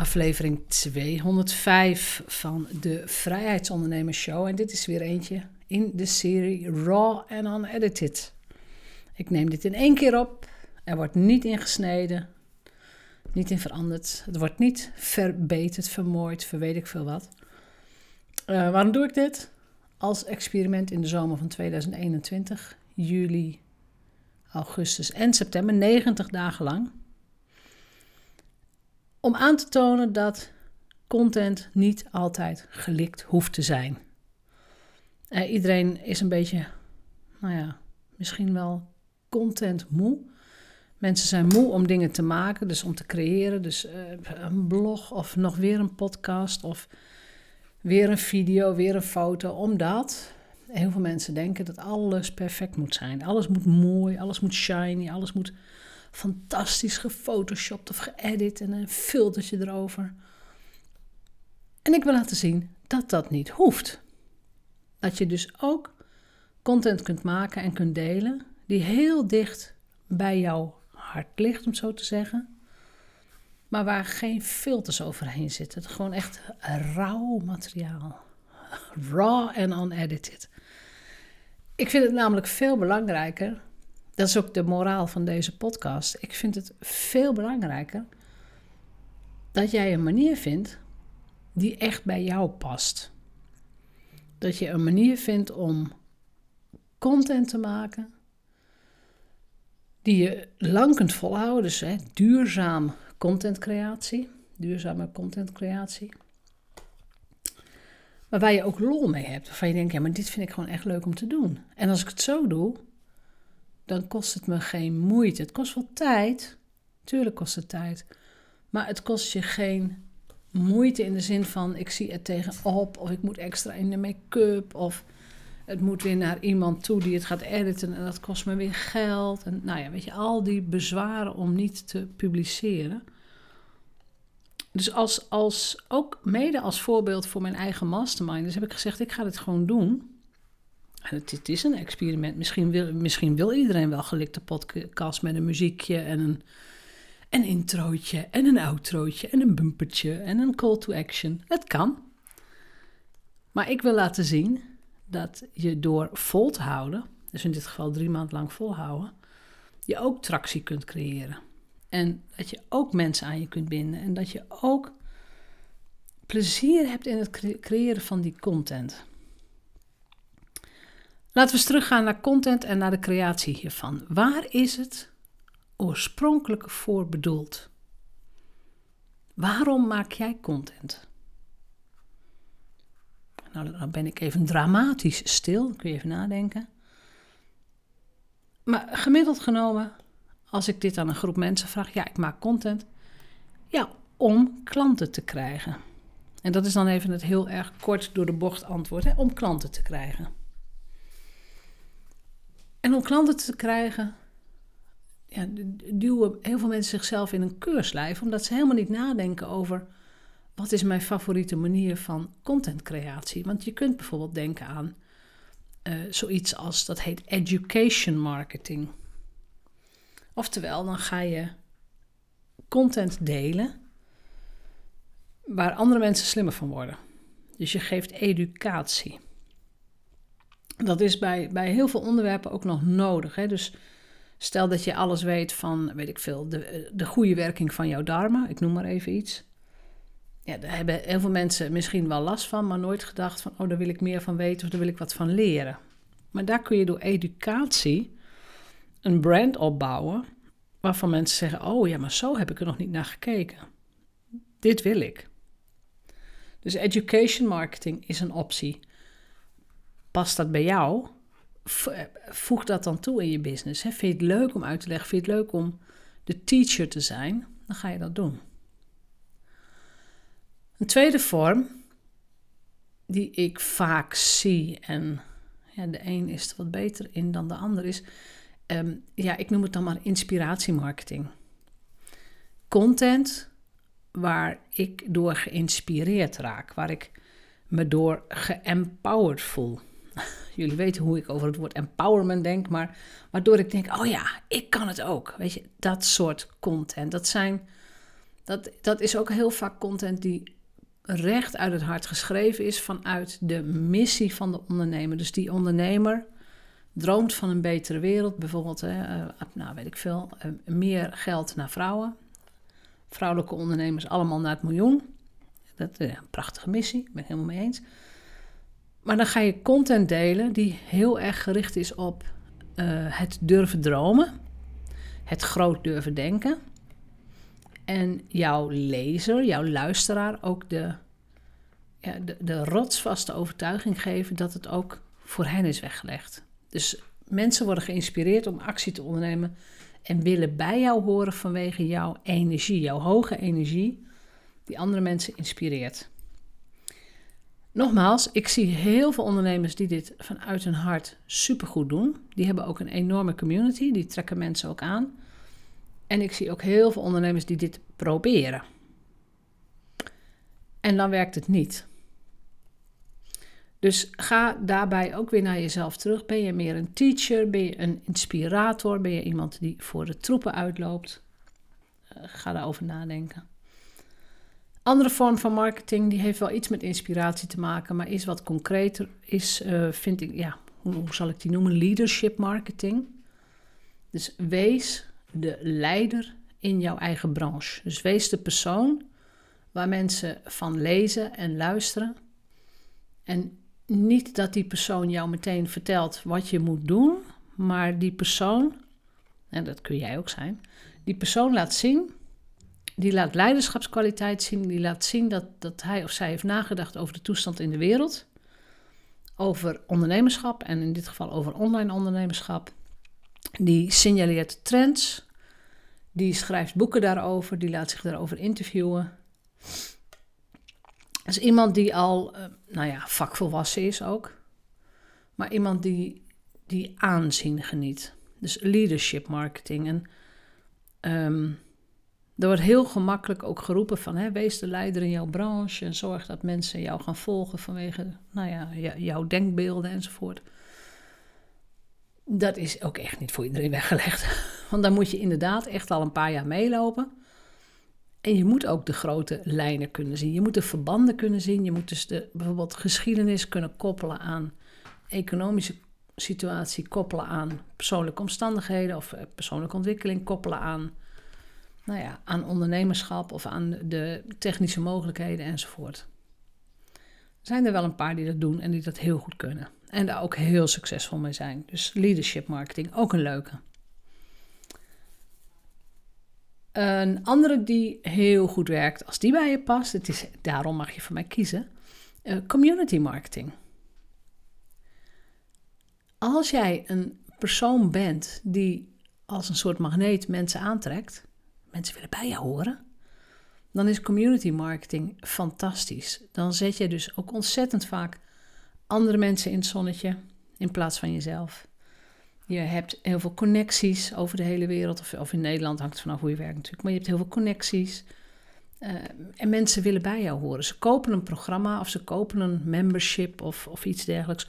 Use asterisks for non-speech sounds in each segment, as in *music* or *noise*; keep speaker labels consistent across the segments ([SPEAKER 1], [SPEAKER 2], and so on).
[SPEAKER 1] aflevering 205 van de Vrijheidsondernemers Show. En dit is weer eentje in de serie Raw and Unedited. Ik neem dit in één keer op. Er wordt niet ingesneden, niet in veranderd. Het wordt niet verbeterd, vermoord, verweet ik veel wat. Uh, waarom doe ik dit? Als experiment in de zomer van 2021, juli, augustus en september, 90 dagen lang. Om aan te tonen dat content niet altijd gelikt hoeft te zijn. Uh, iedereen is een beetje, nou ja, misschien wel content moe. Mensen zijn moe om dingen te maken, dus om te creëren. Dus uh, een blog of nog weer een podcast of weer een video, weer een foto. Omdat heel veel mensen denken dat alles perfect moet zijn. Alles moet mooi, alles moet shiny, alles moet fantastisch gefotoshopt of geëdit en een filtertje erover. En ik wil laten zien dat dat niet hoeft. Dat je dus ook content kunt maken en kunt delen die heel dicht bij jouw hart ligt, om zo te zeggen. Maar waar geen filters overheen zitten. Gewoon echt rauw materiaal. Raw en unedited. Ik vind het namelijk veel belangrijker dat is ook de moraal van deze podcast. Ik vind het veel belangrijker dat jij een manier vindt die echt bij jou past. Dat je een manier vindt om content te maken die je lang kunt volhouden. Dus hè, duurzaam contentcreatie, duurzame contentcreatie. Maar waar je ook lol mee hebt. Waarvan je denkt, ja, maar dit vind ik gewoon echt leuk om te doen. En als ik het zo doe, dan kost het me geen moeite. Het kost wel tijd. Tuurlijk kost het tijd. Maar het kost je geen moeite in de zin van ik zie er tegenop of ik moet extra in de make-up of het moet weer naar iemand toe die het gaat editen en dat kost me weer geld. En nou ja, weet je, al die bezwaren om niet te publiceren. Dus als, als, ook mede als voorbeeld voor mijn eigen mastermind, dus heb ik gezegd, ik ga dit gewoon doen. Het, is een experiment. Misschien wil, misschien wil iedereen wel gelikte podcast met een muziekje en een, een introotje en een outrootje en een bumpertje en een call to action. Het kan. Maar ik wil laten zien dat je door vol te houden, dus in dit geval drie maanden lang volhouden, je ook tractie kunt creëren. En dat je ook mensen aan je kunt binden en dat je ook plezier hebt in het creëren van die content. Laten we eens teruggaan naar content en naar de creatie hiervan. Waar is het oorspronkelijk voor bedoeld? Waarom maak jij content? Nou, dan ben ik even dramatisch stil. Kun je even nadenken. Maar gemiddeld genomen, als ik dit aan een groep mensen vraag, ja, ik maak content. Ja, om klanten te krijgen. En dat is dan even het heel erg kort door de bocht antwoord, hè, om klanten te krijgen. En om klanten te krijgen, ja, duwen heel veel mensen zichzelf in een keurslijf, omdat ze helemaal niet nadenken over wat is mijn favoriete manier van contentcreatie. Want je kunt bijvoorbeeld denken aan uh, zoiets als dat heet education marketing. Oftewel, dan ga je content delen waar andere mensen slimmer van worden. Dus je geeft educatie dat is bij, bij heel veel onderwerpen ook nog nodig. Hè? Dus stel dat je alles weet van, weet ik veel, de, de goede werking van jouw darmen, ik noem maar even iets. Ja, daar hebben heel veel mensen misschien wel last van, maar nooit gedacht van, oh, daar wil ik meer van weten of daar wil ik wat van leren. Maar daar kun je door educatie een brand opbouwen waarvan mensen zeggen, oh ja, maar zo heb ik er nog niet naar gekeken. Dit wil ik. Dus education marketing is een optie past dat bij jou? Eh, voeg dat dan toe in je business. Vind je het leuk om uit te leggen? Vind je het leuk om de teacher te zijn? Dan ga je dat doen. Een tweede vorm die ik vaak zie, en ja, de een is er wat beter in dan de ander, is, ehm, ja, ik noem het dan maar inspiratiemarketing. Content waar ik door geïnspireerd raak, waar ik me door geempowered voel. *laughs* Jullie weten hoe ik over het woord empowerment denk, maar waardoor ik denk: oh ja, ik kan het ook. Weet je, dat soort content. Dat zijn, Dat, dat is ook heel vaak content die recht uit het hart geschreven is vanuit de missie van de ondernemer. Dus die ondernemer droomt van een betere wereld, bijvoorbeeld, hè, uh, nou weet ik veel, uh, meer geld naar vrouwen. Vrouwelijke ondernemers allemaal naar het miljoen. Dat is een prachtige missie, ik ben het helemaal mee eens. Maar dan ga je content delen die heel erg gericht is op uh, het durven dromen, het groot durven denken. En jouw lezer, jouw luisteraar ook de, ja, de, de rotsvaste overtuiging geven dat het ook voor hen is weggelegd. Dus mensen worden geïnspireerd om actie te ondernemen en willen bij jou horen vanwege jouw energie, jouw hoge energie, die andere mensen inspireert. Nogmaals, ik zie heel veel ondernemers die dit vanuit hun hart supergoed doen. Die hebben ook een enorme community, die trekken mensen ook aan. En ik zie ook heel veel ondernemers die dit proberen. En dan werkt het niet. Dus ga daarbij ook weer naar jezelf terug. Ben je meer een teacher? Ben je een inspirator? Ben je iemand die voor de troepen uitloopt? Uh, ga daarover nadenken. Andere vorm van marketing, die heeft wel iets met inspiratie te maken, maar is wat concreter, is, uh, vind ik, ja, hoe, hoe zal ik die noemen? Leadership marketing. Dus wees de leider in jouw eigen branche. Dus wees de persoon waar mensen van lezen en luisteren. En niet dat die persoon jou meteen vertelt wat je moet doen, maar die persoon, en dat kun jij ook zijn, die persoon laat zien, die laat leiderschapskwaliteit zien, die laat zien dat, dat hij of zij heeft nagedacht over de toestand in de wereld, over ondernemerschap en in dit geval over online ondernemerschap. Die signaleert trends, die schrijft boeken daarover, die laat zich daarover interviewen. Dat is iemand die al, uh, nou ja, vakvolwassen is ook. Maar iemand die, die aanzien geniet. Dus leadership marketing. En um, er wordt heel gemakkelijk ook geroepen van... Hè, wees de leider in jouw branche en zorg dat mensen jou gaan volgen... vanwege nou ja, jouw denkbeelden enzovoort. Dat is ook echt niet voor iedereen *laughs* weggelegd. Want dan moet je inderdaad echt al een paar jaar meelopen... En je moet ook de grote lijnen kunnen zien. Je moet de verbanden kunnen zien. Je moet dus de, bijvoorbeeld geschiedenis kunnen koppelen aan economische situatie, koppelen aan persoonlijke omstandigheden of eh, persoonlijke ontwikkeling, koppelen aan, nou ja, aan ondernemerschap of aan de technische mogelijkheden enzovoort. Er zijn er wel een paar die dat doen en die dat heel goed kunnen. En daar ook heel succesvol mee zijn. Dus leadership marketing, ook een leuke. Een andere die heel goed werkt, als die bij je past, het is, daarom mag je van mij kiezen, uh, community marketing. Als jij een persoon bent die als een soort magneet mensen aantrekt, mensen willen bij je horen, dan is community marketing fantastisch. Dan zet je dus ook ontzettend vaak andere mensen in het zonnetje in plaats van jezelf. Je hebt heel veel connecties over de hele wereld, of, of in Nederland hangt het vanaf hoe je werkt natuurlijk, maar je hebt heel veel connecties. Uh, en mensen willen bij jou horen. Ze kopen een programma of ze kopen een membership of, of iets dergelijks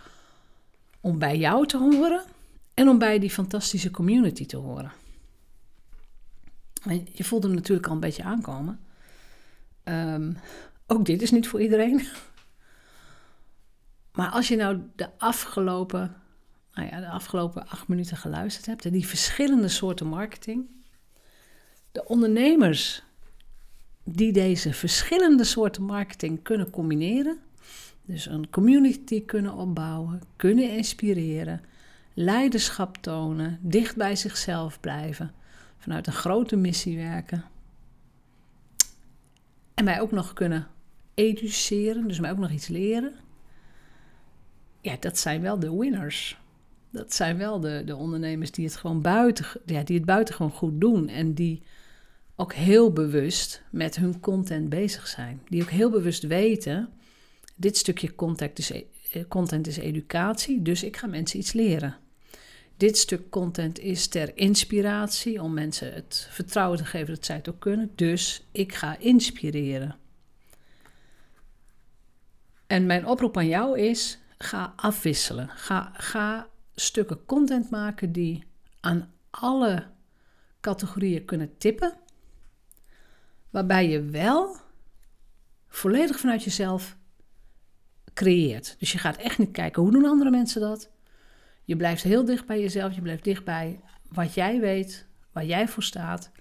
[SPEAKER 1] om bij jou te horen en om bij die fantastische community te horen. Je voelt hem natuurlijk al een beetje aankomen. Um, ook dit is niet voor iedereen. *laughs* Maar als je nou de afgelopen nou ja, de afgelopen acht minuten geluisterd hebt. En die verschillende soorten marketing. De ondernemers die deze verschillende soorten marketing kunnen combineren. Dus een community kunnen opbouwen, kunnen inspireren, leiderschap tonen, dicht bij zichzelf blijven, vanuit een grote missie werken. En mij ook nog kunnen educeren, dus mij ook nog iets leren. Ja, dat zijn wel de winners dat zijn wel de, de ondernemers die het gewoon buiten, ja, die het buitengewoon goed doen. En die ook heel bewust met hun content bezig zijn. Die ook heel bewust weten, dit stukje content is, e, content is educatie, dus ik ga mensen iets leren. Dit stuk content is ter inspiratie, om mensen het vertrouwen te geven dat zij het ook kunnen. Dus ik ga inspireren. En mijn oproep aan jou is: ga afwisselen. Ga, ga stukken content maken die aan alle categorieën kunnen tippen. waarbij je wel volledig vanuit jezelf creëert. Dus je gaat echt niet kijken hoe doen andere mensen dat. Je blijft heel dicht bij jezelf, je blijft dicht bij wat jij weet, waar jij voor staat.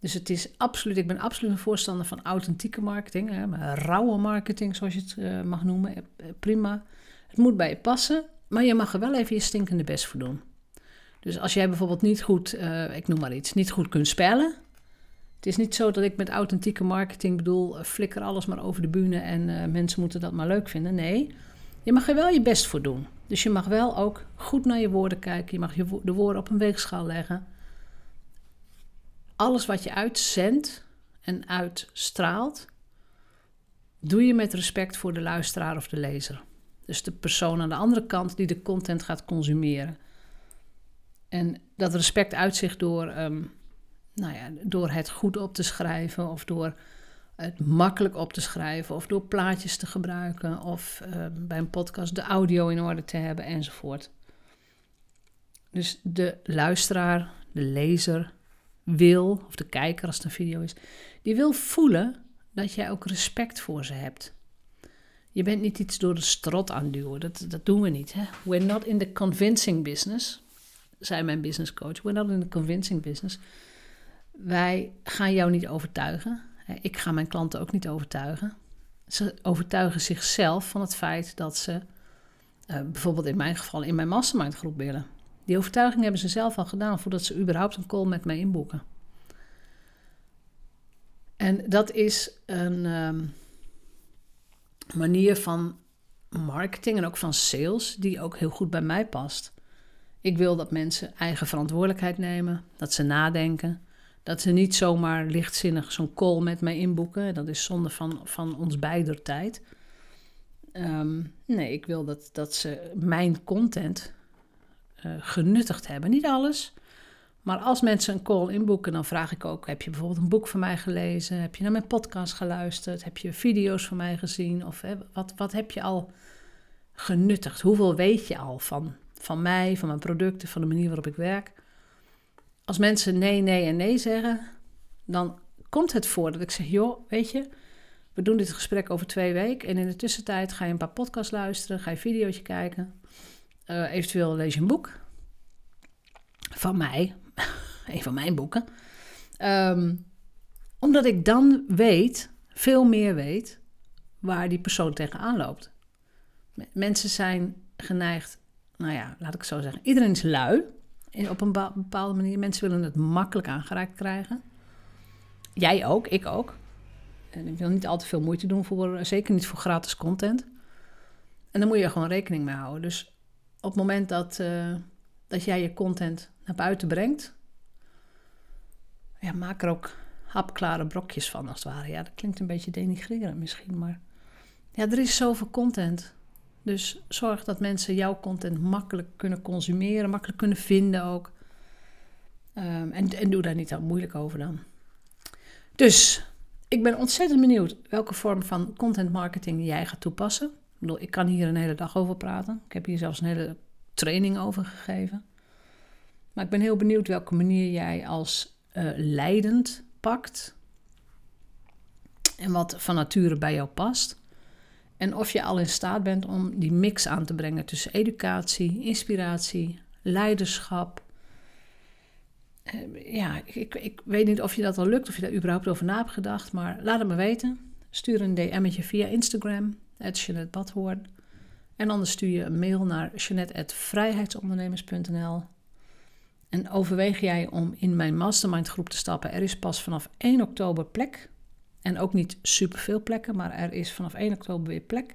[SPEAKER 1] Dus het is absoluut, ik ben absoluut een voorstander van authentieke marketing, hè, rauwe marketing zoals je het uh, mag noemen. Eh, prima. Het moet bij je passen, maar je mag er wel even je stinkende best voor doen. Dus als jij bijvoorbeeld niet goed, ik noem maar iets, niet goed kunt spellen. Het is niet zo dat ik met authentieke marketing bedoel, flikker alles maar over de bühne en mensen moeten dat maar leuk vinden. Nee, je mag er wel je best voor doen. Dus je mag wel ook goed naar je woorden kijken. Je mag je de woorden op een weegschaal leggen. Alles wat je uitzendt en uitstraalt, doe je met respect voor de luisteraar of de lezer. Dus de persoon aan de andere kant die de content gaat consumeren. En dat respect uitzicht door, um, nou ja, door het goed op te schrijven of door het makkelijk op te schrijven of door plaatjes te gebruiken of uh, bij een podcast de audio in orde te hebben enzovoort. Dus de luisteraar, de lezer wil, of de kijker als het een video is, die wil voelen dat jij ook respect voor ze hebt. Je bent niet iets door de strot aan duwen, dat, dat doen we niet. Hè? We're not in the convincing business, zei mijn business coach. We're not in the convincing business. Wij gaan jou niet overtuigen. Ik ga mijn klanten ook niet overtuigen. Ze overtuigen zichzelf van het feit dat ze, uh, bijvoorbeeld in mijn geval, in mijn mastermind groep willen. Die overtuiging hebben ze zelf al gedaan voordat ze überhaupt een call met mij inboeken. En dat is een um, manier van marketing en ook van sales die ook heel goed bij mij past. Ik wil dat mensen eigen verantwoordelijkheid nemen, dat ze nadenken, dat ze niet zomaar lichtzinnig zo'n call met mij inboeken. Dat is zonde van, van ons beider tijd. Ehm, nee, ik wil dat, dat ze mijn content uh, genuttigd hebben. Niet alles. Maar als mensen een call inboeken, dan vraag ik ook: heb je bijvoorbeeld een boek van mij gelezen? Heb je naar mijn podcast geluisterd? Heb je video's van mij gezien? Of hè, wat, wat heb je al genuttigd? Hoeveel weet je al van, van mij, van mijn producten, van de manier waarop ik werk? Als mensen nee, nee en nee zeggen, dan komt het voor dat ik zeg: joh, weet je, we doen dit gesprek over twee weken. En in de tussentijd ga je een paar podcasts luisteren, ga je video's kijken. Uh, eventueel lees je een boek van mij, *laughs* een van mijn boeken. Um, omdat ik dan weet, veel meer weet, waar die persoon tegenaan loopt. Mensen zijn geneigd, nou ja, laat ik zo zeggen, iedereen is lui op een bepaalde manier. Mensen willen het makkelijk aangereikt krijgen. Jij ook, ik ook. En ik wil niet al te veel moeite doen voor, zeker niet voor gratis content. En dan moet je gewoon rekening mee houden. Dus op het moment dat, uh, dat jij je content naar buiten brengt, ja, maak er ook hapklare brokjes van als het ware. Ja, dat klinkt een beetje denigrerend misschien, maar ja, er is zoveel content. Dus zorg dat mensen jouw content makkelijk kunnen consumeren, makkelijk kunnen vinden ook. Um, en, en doe daar niet al moeilijk over dan. Dus ik ben ontzettend benieuwd welke vorm van content marketing jij gaat toepassen. Ik, bedoel, ik kan hier een hele dag over praten. Ik heb hier zelfs een hele training over gegeven. Maar ik ben heel benieuwd welke manier jij als uh, leidend pakt. En wat van nature bij jou past. En of je al in staat bent om die mix aan te brengen tussen educatie, inspiratie, leiderschap. Uh, ja, ik, ik weet niet of je dat al lukt, of je daar überhaupt over na hebt gedacht, maar laat het me weten. Stuur een DM'tje via Instagram, Jeanette Badhoorn. En anders stuur je een mail naar jeanette.vrijheidsondernemers.nl. En overweeg jij om in mijn mastermind groep te stappen? Er is pas vanaf 1 oktober plek. En ook niet superveel plekken, maar er is vanaf 1 oktober weer plek.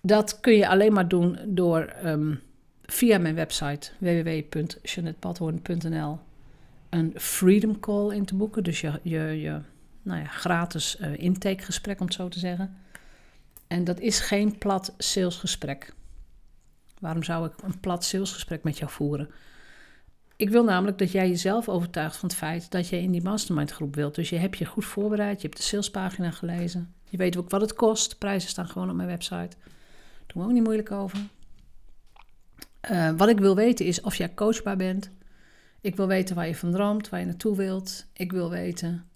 [SPEAKER 1] Dat kun je alleen maar doen door um, via mijn website www.jeanettepadhoorn.nl een freedom call in te boeken. Dus je, je, je nou ja, gratis uh, intakegesprek, om het zo te zeggen. En dat is geen plat salesgesprek. Waarom zou ik een plat salesgesprek met jou voeren? Ik wil namelijk dat jij jezelf overtuigt van het feit dat jij in die mastermind groep wilt. Dus je hebt je goed voorbereid, je hebt de salespagina gelezen. Je weet ook wat het kost. Prijzen staan gewoon op mijn website. Doen we ook niet moeilijk over. Uh, wat ik wil weten is of jij coachbaar bent Ik wil weten waar je van droomt, waar je naartoe wilt. Ik wil weten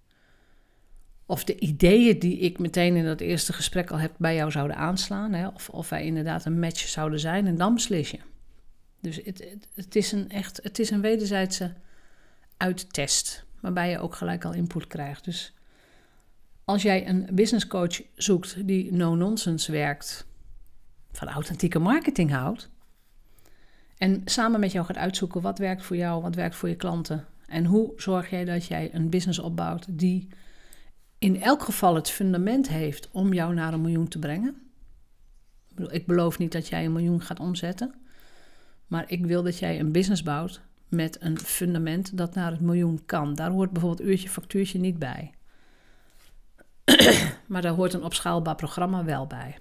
[SPEAKER 1] of de ideeën die ik meteen in dat eerste gesprek al heb bij jou zouden aanslaan. Hè? Of, of wij inderdaad een match zouden zijn. En dan beslis je. Dus het, het, is een echt, het is een wederzijdse uittest. Waarbij je ook gelijk al input krijgt. Dus als jij een business coach zoekt die no-nonsense werkt, van authentieke marketing houdt, en samen met jou gaat uitzoeken wat werkt voor jou, wat werkt voor je klanten, en hoe zorg jij dat jij een business opbouwt die in elk geval het fundament heeft om jou naar een miljoen te brengen. Ik beloof niet dat jij een miljoen gaat omzetten, maar ik wil dat jij een business bouwt met een fundament dat naar het miljoen kan. Daar hoort bijvoorbeeld uurtje factuurtje niet bij. *clears throat* maar daar hoort een opschaalbaar programma wel bij.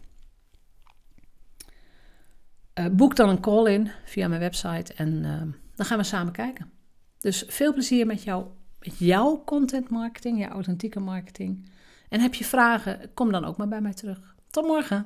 [SPEAKER 1] Uh, boek dan een call in via mijn website en uh, dan gaan we samen kijken. Dus veel plezier met, jou, met jouw content marketing, jouw authentieke marketing. En heb je vragen, kom dan ook maar bij mij terug. Tot morgen.